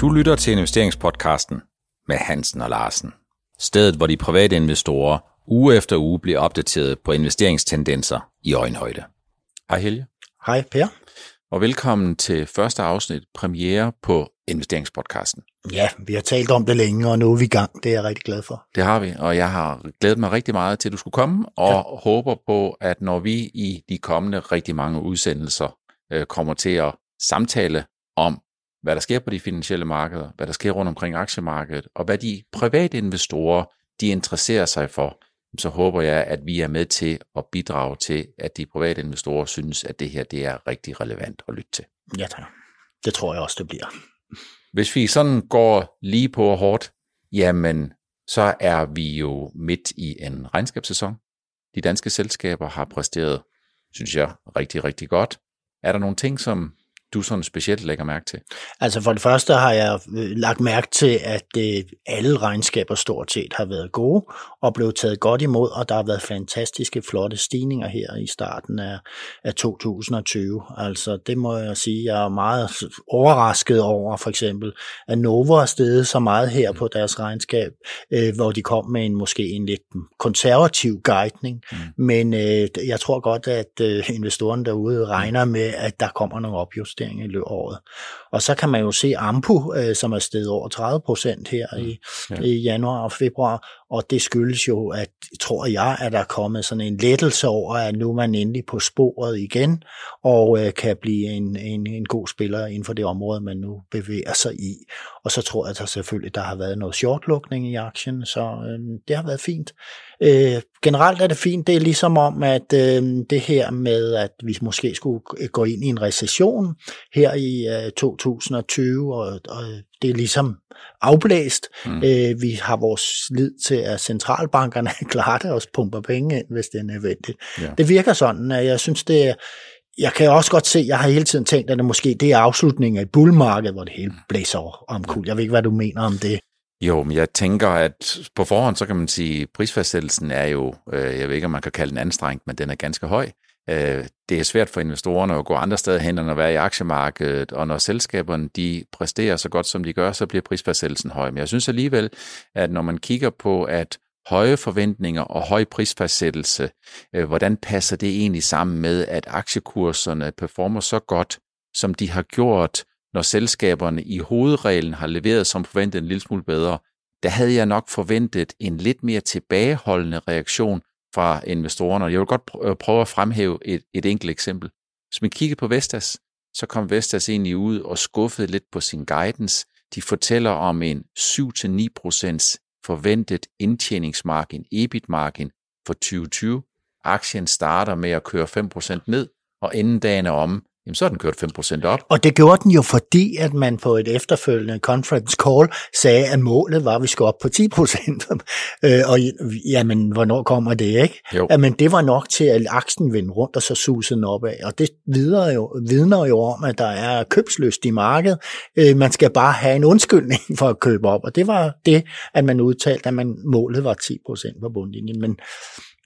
Du lytter til investeringspodcasten med Hansen og Larsen. Stedet, hvor de private investorer uge efter uge bliver opdateret på investeringstendenser i øjenhøjde. Hej Helge. Hej Per. Og velkommen til første afsnit premiere på investeringspodcasten. Ja, vi har talt om det længe, og nu er vi i gang. Det er jeg rigtig glad for. Det har vi, og jeg har glædet mig rigtig meget til, at du skulle komme, og ja. håber på, at når vi i de kommende rigtig mange udsendelser øh, kommer til at samtale om, hvad der sker på de finansielle markeder, hvad der sker rundt omkring aktiemarkedet, og hvad de private investorer de interesserer sig for, så håber jeg, at vi er med til at bidrage til, at de private investorer synes, at det her det er rigtig relevant at lytte til. Ja, tak. Det tror jeg også, det bliver. Hvis vi sådan går lige på og hårdt, jamen så er vi jo midt i en regnskabssæson. De danske selskaber har præsteret, synes jeg, rigtig, rigtig godt. Er der nogle ting, som du sådan specielt lægger mærke til? Altså for det første har jeg øh, lagt mærke til, at øh, alle regnskaber stort set har været gode og blevet taget godt imod, og der har været fantastiske, flotte stigninger her i starten af, af 2020. Altså det må jeg sige, jeg er meget overrasket over for eksempel, at Novo har steget så meget her på deres regnskab, øh, hvor de kom med en måske en lidt konservativ guidning, mm. men jeg tror godt, at investorerne derude regner med, at der kommer nogle opjusteringer investering i løbet af året. Og så kan man jo se Ampu, øh, som er steget over 30 procent her i, ja. i januar og februar, og det skyldes jo, at tror jeg, at der er kommet sådan en lettelse over, at nu er man endelig på sporet igen, og øh, kan blive en, en, en god spiller inden for det område, man nu bevæger sig i. Og så tror jeg, at der selvfølgelig der har været noget shortlukning i aktien, så øh, det har været fint. Øh, generelt er det fint. Det er ligesom om, at øh, det her med, at vi måske skulle gå ind i en recession her i øh, 2020, og, og det er ligesom afblæst. Mm. Øh, vi har vores lid til, at centralbankerne klarer det og pumper penge ind, hvis det er nødvendigt. Ja. Det virker sådan, at jeg synes, det er, jeg kan også godt se, jeg har hele tiden tænkt, at det måske det er afslutningen af et bullmarked, hvor det hele blæser omkuld. Jeg ved ikke, hvad du mener om det. Jo, men jeg tænker, at på forhånd, så kan man sige, at prisfastsættelsen er jo, øh, jeg ved ikke, om man kan kalde den anstrengt, men den er ganske høj. Øh, det er svært for investorerne at gå andre steder hen end at være i aktiemarkedet, og når selskaberne de præsterer så godt, som de gør, så bliver prisfastsættelsen høj. Men jeg synes alligevel, at når man kigger på, at høje forventninger og høj prisfastsættelse, øh, hvordan passer det egentlig sammen med, at aktiekurserne performer så godt, som de har gjort, når selskaberne i hovedreglen har leveret som forventet en lille smule bedre, der havde jeg nok forventet en lidt mere tilbageholdende reaktion fra investorerne. Jeg vil godt øh, prøve at fremhæve et, et enkelt eksempel. Hvis man kigger på Vestas, så kom Vestas egentlig ud og skuffede lidt på sin guidance. De fortæller om en 7-9% forventet indtjeningsmargin, EBIT-margin for 2020. Aktien starter med at køre 5% ned, og inden dagen er om, jamen så er den kørt 5% op. Og det gjorde den jo fordi, at man på et efterfølgende conference call sagde, at målet var, at vi skulle op på 10%. øh, og jamen, hvornår kommer det, ikke? Jo. Jamen, det var nok til, at aksen vendte rundt og så susede den opad. Og det vidner jo, vidner jo om, at der er købsløst i markedet. Øh, man skal bare have en undskyldning for at købe op. Og det var det, at man udtalte, at man, målet var 10% på bundlinjen. Men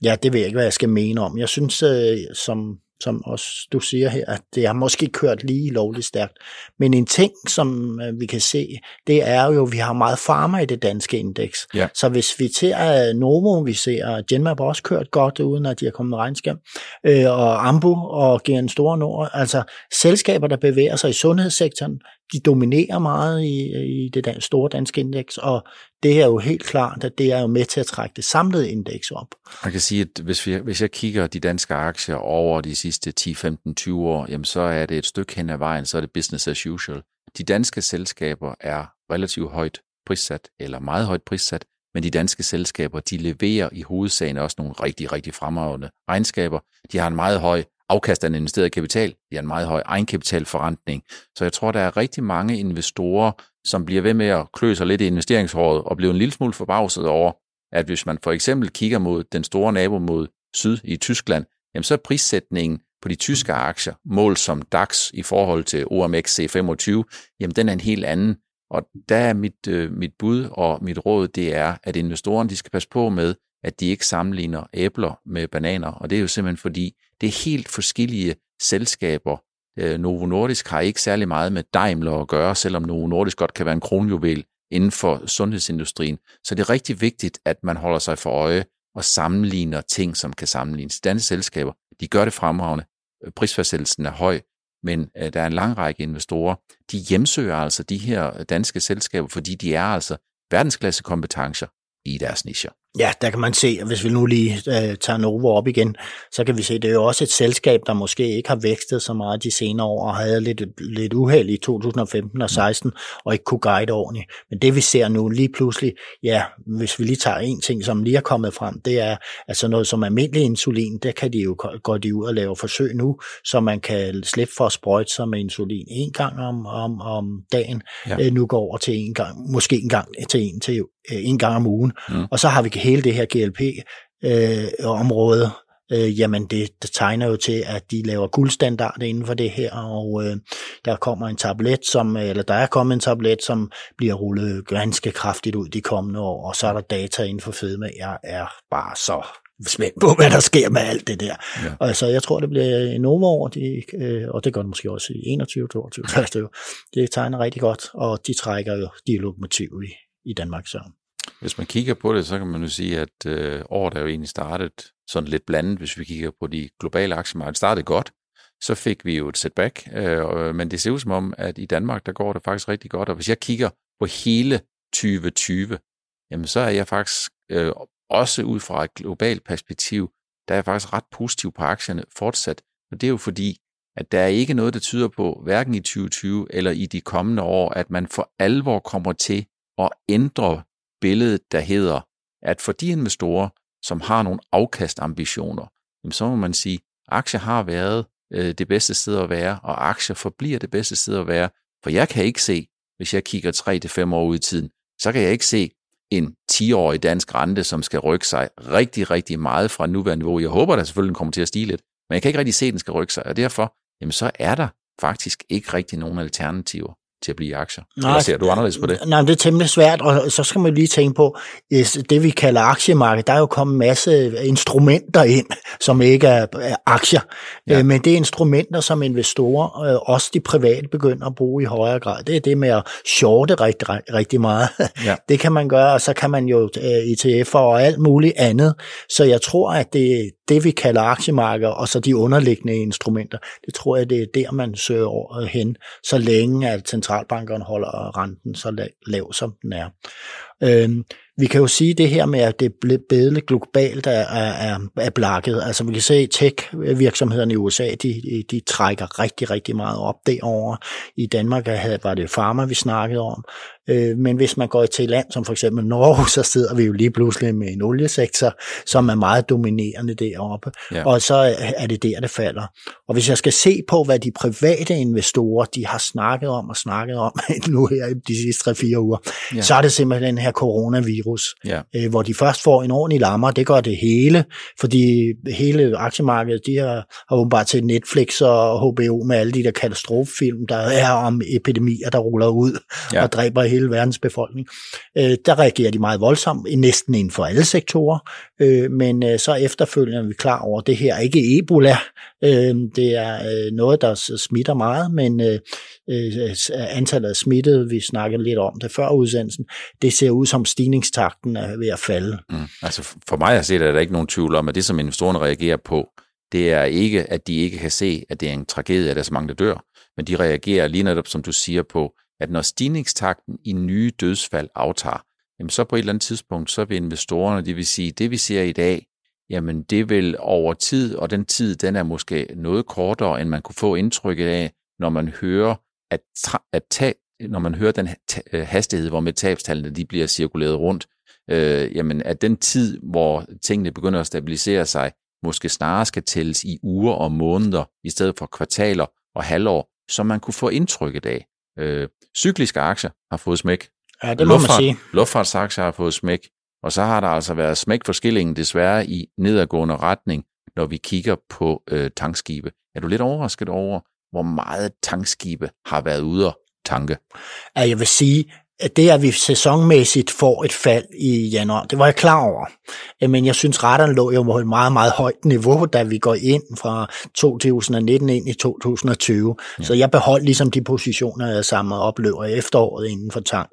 ja, det ved jeg ikke, hvad jeg skal mene om. Jeg synes, øh, som som også du siger her, at det har måske kørt lige lovligt stærkt. Men en ting, som øh, vi kan se, det er jo, at vi har meget farma i det danske indeks. Ja. Så hvis vi ser Novo, vi ser Genmap også kørt godt, uden at de har kommet med regnskab, øh, og Ambu og GN Store Nord, altså selskaber, der bevæger sig i sundhedssektoren, de dominerer meget i, i det der store danske indeks, og det er jo helt klart, at det er jo med til at trække det samlede indeks op. Man kan sige, at hvis, vi, hvis jeg kigger de danske aktier over de sidste 10, 15, 20 år, jamen så er det et stykke hen ad vejen, så er det business as usual. De danske selskaber er relativt højt prissat, eller meget højt prissat, men de danske selskaber, de leverer i hovedsagen også nogle rigtig, rigtig fremragende regnskaber. De har en meget høj afkast af den investeret kapital. De har en meget høj egenkapitalforrentning. Så jeg tror, der er rigtig mange investorer, som bliver ved med at klø sig lidt i investeringshåret og bliver en lille smule forbavset over, at hvis man for eksempel kigger mod den store nabo mod syd i Tyskland, jamen så er prissætningen på de tyske aktier, mål som DAX i forhold til OMX C25, jamen den er en helt anden. Og der er mit, øh, mit bud og mit råd, det er, at investorerne de skal passe på med, at de ikke sammenligner æbler med bananer. Og det er jo simpelthen fordi, det er helt forskellige selskaber, Øh, Novo Nordisk har ikke særlig meget med Daimler at gøre, selvom Novo Nordisk godt kan være en kronjuvel inden for sundhedsindustrien. Så det er rigtig vigtigt, at man holder sig for øje og sammenligner ting, som kan sammenlignes. Danske selskaber, de gør det fremragende. Øh, prisfastsættelsen er høj, men øh, der er en lang række investorer. De hjemsøger altså de her øh, danske selskaber, fordi de er altså verdensklasse kompetencer i deres nischer. Ja, der kan man se, at hvis vi nu lige øh, tager Novo op igen, så kan vi se, at det er jo også et selskab, der måske ikke har vækstet så meget de senere år, og havde lidt, lidt uheld i 2015 og 16, og ikke kunne guide ordentligt. Men det vi ser nu lige pludselig, ja, hvis vi lige tager en ting, som lige er kommet frem, det er altså noget som almindelig insulin, der kan de jo gå de ud og lave forsøg nu, så man kan slippe for at sprøjte sig med insulin en gang om, om, om dagen, ja. øh, nu går over til en gang, måske en gang til en, til øh, en gang om ugen. Mm. Og så har vi hele det her GLP-område, øh, øh, jamen det, det tegner jo til, at de laver guldstandard inden for det her, og øh, der kommer en tablet, som, eller der er kommet en tablet, som bliver rullet ganske kraftigt ud de kommende år, og så er der data inden for fedme. Jeg er bare så spændt på, hvad der sker med alt det der. Ja. Og så jeg tror, det bliver Novo år, de, øh, og det gør det måske også i 21, 22, 23. Det tegner rigtig godt, og de trækker jo de lokomotiv i, i Danmark. Så. Hvis man kigger på det, så kan man jo sige, at øh, året er jo egentlig startet sådan lidt blandet, hvis vi kigger på de globale aktiemarkeder. Det startede godt, så fik vi jo et setback, øh, men det ser ud som om, at i Danmark, der går det faktisk rigtig godt, og hvis jeg kigger på hele 2020, jamen så er jeg faktisk øh, også ud fra et globalt perspektiv, der er jeg faktisk ret positiv på aktierne fortsat, og det er jo fordi, at der er ikke noget, der tyder på, hverken i 2020 eller i de kommende år, at man for alvor kommer til at ændre billede, der hedder, at for de investorer, som har nogle afkastambitioner, så må man sige, at aktier har været øh, det bedste sted at være, og aktier forbliver det bedste sted at være. For jeg kan ikke se, hvis jeg kigger 3-5 år ud i tiden, så kan jeg ikke se en 10-årig dansk rente, som skal rykke sig rigtig, rigtig meget fra nuværende niveau. Jeg håber, at selvfølgelig kommer til at stige lidt, men jeg kan ikke rigtig se, at den skal rykke sig, og derfor jamen, så er der faktisk ikke rigtig nogen alternativer til at blive aktier? Nej, Eller ser du anderledes på det? Nej, det er temmelig svært, og så skal man lige tænke på, det vi kalder aktiemarked, der er jo kommet en masse instrumenter ind, som ikke er aktier, ja. Øh, men det er instrumenter, som investorer, øh, også de private, begynder at bruge i højere grad. Det er det med at shorte rigtig, rigtig meget. Ja. Det kan man gøre, og så kan man jo øh, ETF'er og alt muligt andet. Så jeg tror, at det, det vi kalder aktiemarked, og så de underliggende instrumenter, det tror jeg, det er der, man søger hen, så længe at centralbankerne holder renten så lav, som den er. Øhm, vi kan jo sige det her med, at det bedle globalt er, er, er blakket. Altså vi kan se, at tech-virksomhederne i USA, de, de trækker rigtig, rigtig meget op derovre. I Danmark var det farmer, vi snakkede om. Øh, men hvis man går til et land som for eksempel Norge, så sidder vi jo lige pludselig med en oliesektor, som er meget dominerende deroppe. Ja. Og så er det der, det falder. Og hvis jeg skal se på, hvad de private investorer, de har snakket om og snakket om nu her i de sidste 3-4 uger, ja. så er det simpelthen den her coronavirus, ja. øh, hvor de først får en ordentlig lammer. Det gør det hele, fordi hele aktiemarkedet, de har, har åbenbart til Netflix og HBO med alle de der katastrofefilm, der er om epidemier, der ruller ud ja. og dræber hele hele verdens befolkning. Øh, der reagerer de meget voldsomt, næsten inden for alle sektorer, øh, men øh, så efterfølgende er vi klar over, at det her er ikke Ebola, øh, det er øh, noget, der smitter meget, men øh, øh, antallet af smittede, vi snakkede lidt om det før udsendelsen, det ser ud som stigningstakten er ved at falde. Mm. Altså for mig at se, er der ikke nogen tvivl om, at det, som investorerne reagerer på, det er ikke, at de ikke kan se, at det er en tragedie, at der er så mange, der dør, men de reagerer lige netop, som du siger, på, at når stigningstakten i nye dødsfald aftager, jamen så på et eller andet tidspunkt, så vil investorerne, det vil sige, det vi ser i dag, jamen det vil over tid, og den tid, den er måske noget kortere, end man kunne få indtrykket af, når man hører, at, at tab, når man hører den øh, hastighed, hvor med tabstallene de bliver cirkuleret rundt, øh, jamen at den tid, hvor tingene begynder at stabilisere sig, måske snarere skal tælles i uger og måneder, i stedet for kvartaler og halvår, som man kunne få indtrykket af. Øh, cykliske aktier har fået smæk. Ja, det må Luftfart, man sige. Luftfartsaktier har fået smæk. Og så har der altså været smæk for skillingen desværre i nedadgående retning, når vi kigger på øh, tankskibe. Er du lidt overrasket over, hvor meget tankskibe har været ude at tanke? Ja, jeg vil sige, det, at vi sæsonmæssigt får et fald i januar, det var jeg klar over. Men jeg synes, retterne lå jo på et meget, meget højt niveau, da vi går ind fra 2019 ind i 2020. Ja. Så jeg beholdt ligesom de positioner, jeg samlede op løber efteråret inden for tank.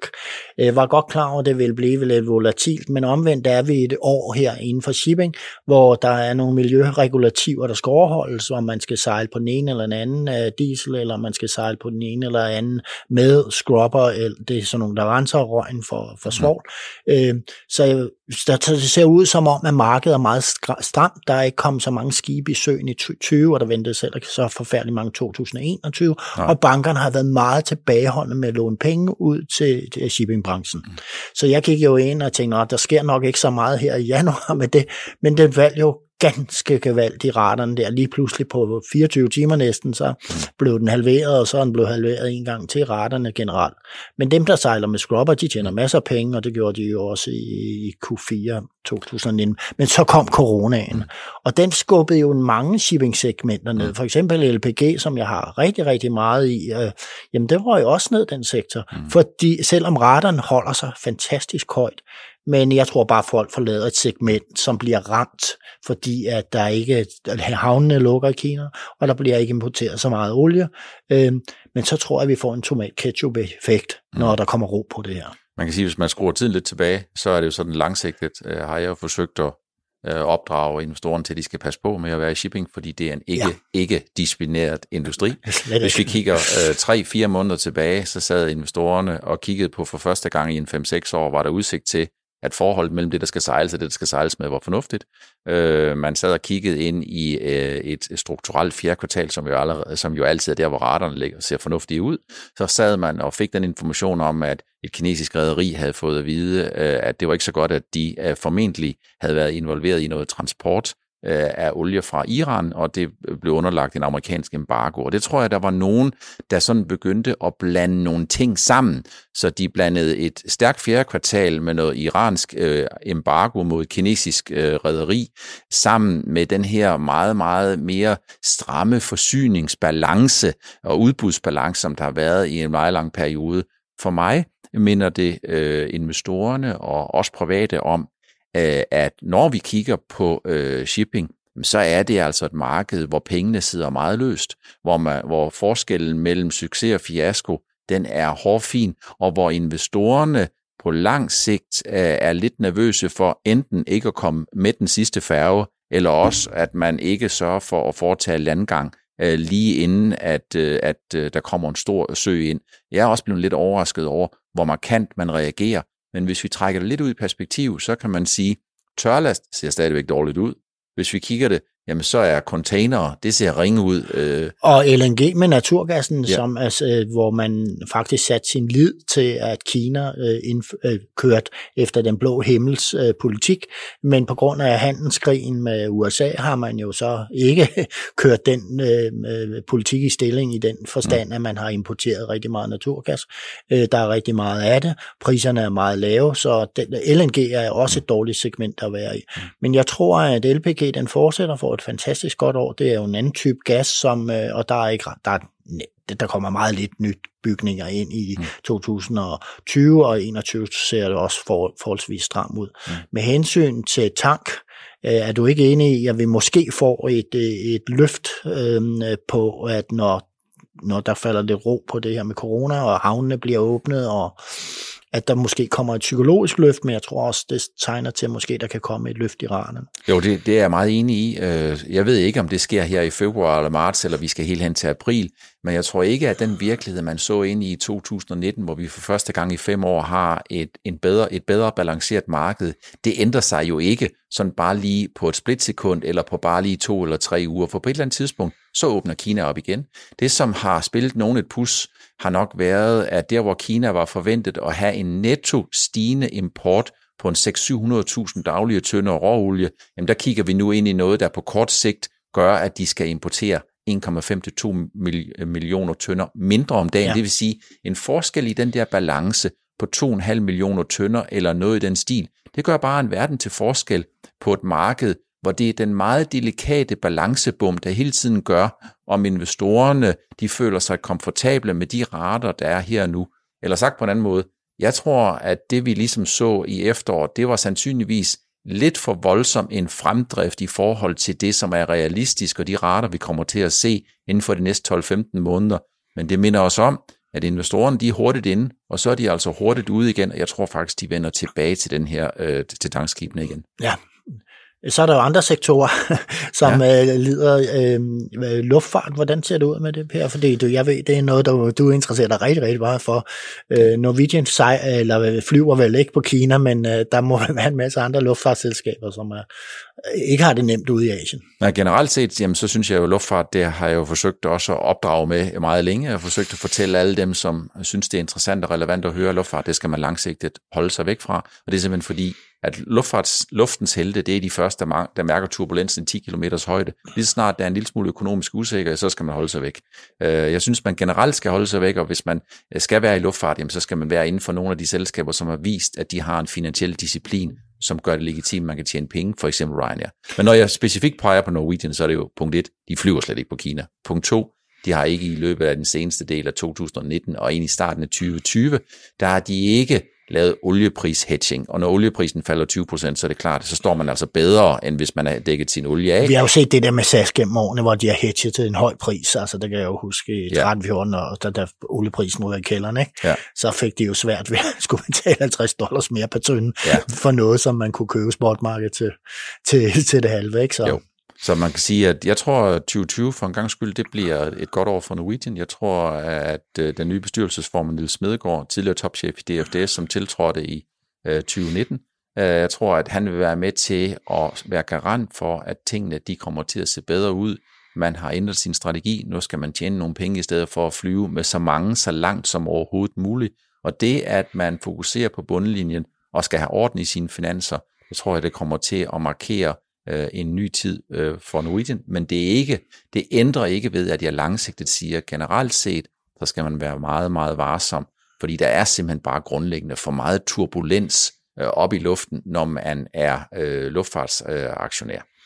Jeg var godt klar over, at det ville blive lidt volatilt, men omvendt er vi et år her inden for shipping, hvor der er nogle miljøregulativer, der skal overholdes, om man skal sejle på den ene eller den anden øh, diesel, eller man skal sejle på den ene eller anden med scrubber, eller det er sådan nogle, der renser røgen for, for svovl. Mm. Øh, så der, det ser ud som om, at markedet er meget stramt. Der er ikke kommet så mange skibe i søen i 2020, og der ventede selv så forfærdeligt mange 2021, Nej. og bankerne har været meget tilbageholdende med at låne penge ud til, til shippingbranchen. Mm. Så jeg gik jo ind og tænkte, at der sker nok ikke så meget her i januar med det, men det valgte jo ganske gevaldigt raterne der. Lige pludselig på 24 timer næsten, så blev den halveret, og så den blevet halveret en gang til raterne generelt. Men dem, der sejler med scrubber, de tjener masser af penge, og det gjorde de jo også i Q4 2019. Men så kom coronaen, og den skubbede jo mange shipping-segmenter ned. For eksempel LPG, som jeg har rigtig, rigtig meget i, øh, jamen det var jo også ned, den sektor. Mm. Fordi selvom raterne holder sig fantastisk højt, men jeg tror bare, at folk forlader et segment, som bliver ramt, fordi at der ikke at havnene lukker i Kina, og der bliver ikke importeret så meget olie. Øhm, men så tror jeg, at vi får en tomat-ketchup-effekt, når mm. der kommer ro på det her. Man kan sige, at hvis man skruer tiden lidt tilbage, så er det jo sådan langsigtet, øh, har jeg jo forsøgt at øh, opdrage investorerne til, at de skal passe på med at være i shipping, fordi det er en ikke, ja. ikke disciplineret industri. Hvis vi kigger øh, 3-4 måneder tilbage, så sad investorerne og kiggede på for første gang i en 5-6 år, var der udsigt til, at forholdet mellem det, der skal sejles og det, der skal sejles med, var fornuftigt. Øh, man sad og kiggede ind i øh, et strukturelt fjerde kvartal, som jo, allerede, som jo altid er der, hvor raterne ligger, ser fornuftige ud. Så sad man og fik den information om, at et kinesisk rederi havde fået at vide, øh, at det var ikke så godt, at de øh, formentlig havde været involveret i noget transport Øh, af olie fra Iran, og det blev underlagt en amerikansk embargo. Og det tror jeg, der var nogen, der sådan begyndte at blande nogle ting sammen. Så de blandede et stærkt fjerde kvartal med noget iransk øh, embargo mod kinesisk øh, rederi sammen med den her meget, meget mere stramme forsyningsbalance og udbudsbalance, som der har været i en meget lang periode. For mig minder det øh, investorerne og os private om, Øh, at når vi kigger på øh, shipping, så er det altså et marked, hvor pengene sidder meget løst, hvor, man, hvor forskellen mellem succes og fiasko, den er hårfin, og hvor investorerne på lang sigt øh, er lidt nervøse for enten ikke at komme med den sidste færge, eller også at man ikke sørger for at foretage landgang øh, lige inden, at, øh, at øh, der kommer en stor sø ind. Jeg er også blevet lidt overrasket over, hvor markant man reagerer, men hvis vi trækker det lidt ud i perspektiv, så kan man sige, tørlast ser stadigvæk dårligt ud. Hvis vi kigger det jamen så er containere, det ser ringe ud. Øh. Og LNG med naturgassen, ja. som altså, hvor man faktisk satte sin lid til, at Kina øh, indf- øh, kørt efter den blå himmels øh, politik, men på grund af handelskrigen med USA har man jo så ikke kørt den øh, øh, politik i stilling i den forstand, mm. at man har importeret rigtig meget naturgas. Øh, der er rigtig meget af det. Priserne er meget lave, så den, LNG er også et dårligt segment at være i. Mm. Men jeg tror, at LPG den fortsætter for et fantastisk godt år. Det er jo en anden type gas, som, øh, og der er ikke der, er, der kommer meget lidt nyt bygninger ind i mm. 2020, og 2021 ser det også for, forholdsvis stram ud. Mm. Med hensyn til tank, øh, er du ikke enig i, at vi måske får et, øh, et løft øh, på, at når, når der falder lidt ro på det her med corona, og havnene bliver åbnet, og at der måske kommer et psykologisk løft, men jeg tror også, det tegner til, at måske der kan komme et løft i rarene. Jo, det, det er jeg meget enig i. Øh, jeg ved ikke, om det sker her i februar eller marts, eller vi skal helt hen til april, men jeg tror ikke, at den virkelighed, man så ind i 2019, hvor vi for første gang i fem år har et, en bedre, et bedre balanceret marked, det ændrer sig jo ikke sådan bare lige på et splitsekund, eller på bare lige to eller tre uger, for på et eller andet tidspunkt, så åbner Kina op igen. Det, som har spillet nogen et pus, har nok været, at der, hvor Kina var forventet at have en netto stigende import på en 600-700.000 daglige tønder råolie, jamen der kigger vi nu ind i noget, der på kort sigt gør, at de skal importere 1,5-2 millioner tønder mindre om dagen. Ja. Det vil sige, en forskel i den der balance på 2,5 millioner tønder eller noget i den stil, det gør bare en verden til forskel på et marked, hvor det er den meget delikate balancebum, der hele tiden gør, om investorerne de føler sig komfortable med de rater, der er her nu. Eller sagt på en anden måde, Jeg tror, at det vi ligesom så i efteråret, det var sandsynligvis lidt for voldsom en fremdrift i forhold til det, som er realistisk, og de rater, vi kommer til at se inden for de næste 12-15 måneder. Men det minder os om, at investorerne de er hurtigt inde, og så er de altså hurtigt ude igen, og jeg tror faktisk, de vender tilbage til den her øh, til tankskibene igen. Ja, så er der jo andre sektorer, som ja. øh, lider øh, luftfart. Hvordan ser det ud med det her? Fordi du, jeg ved, det er noget, du, du interesserer dig rigtig, rigtig meget for. Øh, Norwegian sej, eller flyver vel ikke på Kina, men øh, der må være en masse andre luftfartsselskaber, som er, ikke har det nemt ude i Asien. Men generelt set, jamen, så synes jeg jo, at luftfart, det har jeg jo forsøgt også at opdrage med meget længe. Jeg har forsøgt at fortælle alle dem, som synes, det er interessant og relevant at høre luftfart, det skal man langsigtet holde sig væk fra. Og det er simpelthen fordi, at luftfarts, luftens helte, det er de første, der mærker turbulensen 10 km højde. Lige så snart der er en lille smule økonomisk usikkerhed, så skal man holde sig væk. Øh, jeg synes, man generelt skal holde sig væk, og hvis man øh, skal være i luftfart, jamen, så skal man være inden for nogle af de selskaber, som har vist, at de har en finansiel disciplin, som gør det legitimt, man kan tjene penge, for eksempel Ryanair. Men når jeg specifikt peger på Norwegian, så er det jo punkt 1, de flyver slet ikke på Kina. Punkt 2, de har ikke i løbet af den seneste del af 2019 og ind i starten af 2020, der har de ikke lavet olieprishedging, og når olieprisen falder 20%, så er det klart, så står man altså bedre, end hvis man har dækket sin olie af. Vi har jo set det der med SAS gennem årene, hvor de har hedget til en høj pris, altså det kan jeg jo huske i 13 14 og da, da olieprisen var i kælderen, ikke? Ja. så fik de jo svært ved at skulle betale 50 dollars mere per tønde ja. for noget, som man kunne købe spotmarkedet til, til, til det halve. Ikke? Så. Jo. Så man kan sige, at jeg tror, at 2020 for en gang skyld, det bliver et godt år for Norwegian. Jeg tror, at øh, den nye bestyrelsesformand, Niels Smedegaard, tidligere topchef i DFDS, som tiltrådte i øh, 2019, øh, jeg tror, at han vil være med til at være garant for, at tingene de kommer til at se bedre ud. Man har ændret sin strategi. Nu skal man tjene nogle penge i stedet for at flyve med så mange, så langt som overhovedet muligt. Og det, at man fokuserer på bundlinjen og skal have orden i sine finanser, jeg tror jeg, det kommer til at markere øh, en ny tid øh, for Norwegian, men det, er ikke, det ændrer ikke ved, at jeg langsigtet siger, generelt set, så skal man være meget, meget varsom, fordi der er simpelthen bare grundlæggende for meget turbulens øh, op i luften, når man er øh, luftfartsaktionær. Øh,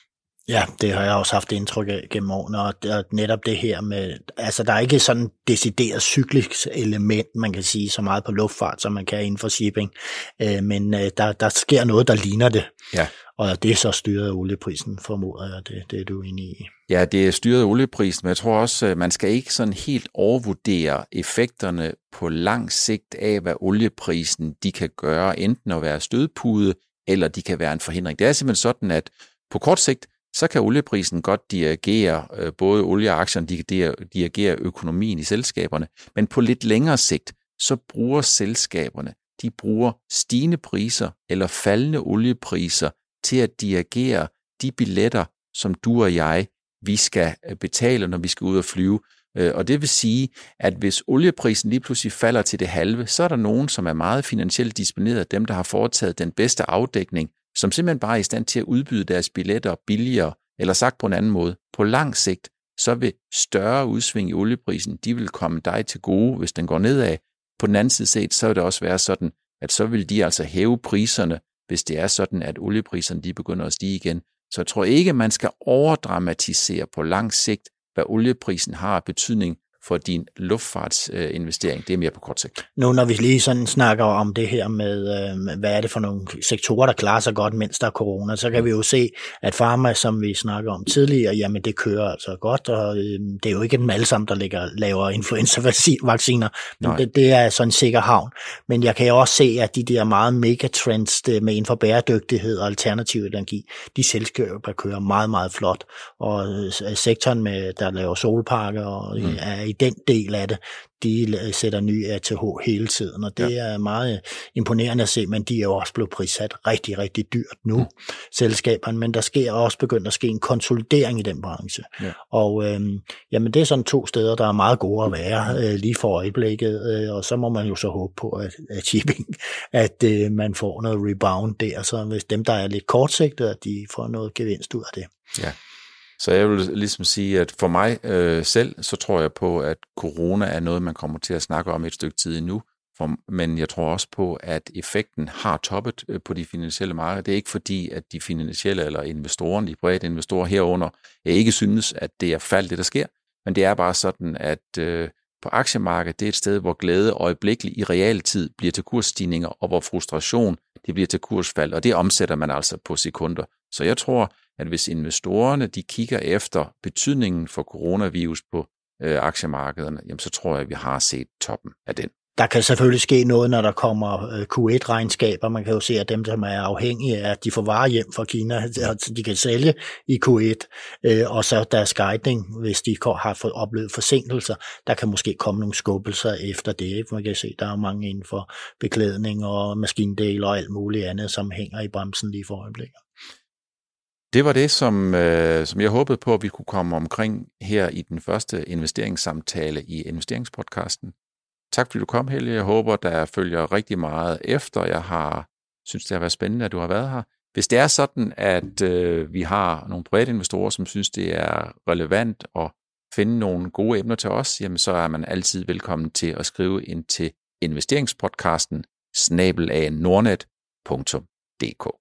Ja, det har jeg også haft indtryk af gennem årene, og netop det her med, altså der er ikke sådan decideret cyklisk element, man kan sige så meget på luftfart, som man kan inden for shipping, øh, men øh, der, der sker noget, der ligner det. Ja. Og det er så styret af olieprisen, formoder jeg, det, det er du enig i. Ja, det er styret af olieprisen, men jeg tror også, øh, man skal ikke sådan helt overvurdere effekterne på lang sigt af, hvad olieprisen de kan gøre, enten at være stødpude, eller de kan være en forhindring. Det er simpelthen sådan, at på kort sigt, så kan olieprisen godt dirigere øh, både olieaktierne, de kan dirigere økonomien i selskaberne, men på lidt længere sigt, så bruger selskaberne, de bruger stigende priser eller faldende oliepriser til at dirigere de billetter, som du og jeg, vi skal øh, betale, når vi skal ud og flyve. Øh, og det vil sige, at hvis olieprisen lige pludselig falder til det halve, så er der nogen, som er meget finansielt disponeret, dem der har foretaget den bedste afdækning, som simpelthen bare er i stand til at udbyde deres billetter billigere, eller sagt på en anden måde, på lang sigt, så vil større udsving i olieprisen, de vil komme dig til gode, hvis den går nedad. På den anden side set, så vil det også være sådan, at så vil de altså hæve priserne, hvis det er sådan, at oliepriserne de begynder at stige igen. Så jeg tror ikke, man skal overdramatisere på lang sigt, hvad olieprisen har af betydning for din luftfartsinvestering. Det er mere på kort sigt. Nu når vi lige sådan snakker om det her med, øh, hvad er det for nogle sektorer, der klarer sig godt, mens der er corona, så kan vi jo se, at pharma, som vi snakker om tidligere, jamen det kører altså godt, og øh, det er jo ikke dem alle sammen, der ligger, laver influenza-vacciner, men det, det er sådan en sikker havn. Men jeg kan jo også se, at de der meget megatrends med inden for bæredygtighed og alternativ energi, de selskaber kører meget, meget flot, og øh, sektoren, med, der laver solparker og mm. er i den del af det, de sætter ny ATH hele tiden, og det ja. er meget imponerende at se, men de er jo også blevet prissat rigtig, rigtig dyrt nu, mm. selskaberne, men der sker også begyndt at ske en konsolidering i den branche. Ja. Og øhm, jamen, det er sådan to steder, der er meget gode at være øh, lige for øjeblikket, øh, og så må man jo så håbe på, at, at shipping, at øh, man får noget rebound der, så hvis dem, der er lidt kortsigtede, at de får noget gevinst ud af det. Ja. Så jeg vil ligesom sige, at for mig øh, selv, så tror jeg på, at corona er noget, man kommer til at snakke om et stykke tid endnu. For, men jeg tror også på, at effekten har toppet øh, på de finansielle markeder. Det er ikke fordi, at de finansielle eller investorerne, de private investorer herunder, jeg ikke synes, at det er faldt, det der sker. Men det er bare sådan, at øh, på aktiemarkedet, det er et sted, hvor glæde øjeblikkeligt i realtid bliver til kursstigninger, og hvor frustration det bliver til kursfald, og det omsætter man altså på sekunder. Så jeg tror, at hvis investorerne de kigger efter betydningen for coronavirus på øh, aktiemarkederne, jamen så tror jeg, at vi har set toppen af den. Der kan selvfølgelig ske noget, når der kommer øh, Q1-regnskaber. Man kan jo se, at dem, som er afhængige af, at de får varer hjem fra Kina, altså de kan sælge i Q1, øh, og så deres guidning, hvis de har fået oplevet forsinkelser, der kan måske komme nogle skubbelser efter det. Man kan se, at der er mange inden for beklædning og maskindel og alt muligt andet, som hænger i bremsen lige for øjeblikket. Det var det, som, øh, som jeg håbede på, at vi kunne komme omkring her i den første investeringssamtale i investeringspodcasten. Tak fordi du kom, Helge. Jeg håber, der følger rigtig meget efter. Jeg har synes, det har været spændende, at du har været her. Hvis det er sådan, at øh, vi har nogle private investorer, som synes, det er relevant at finde nogle gode emner til os, jamen så er man altid velkommen til at skrive ind til investeringspodcasten snabelag.nordnet.dk.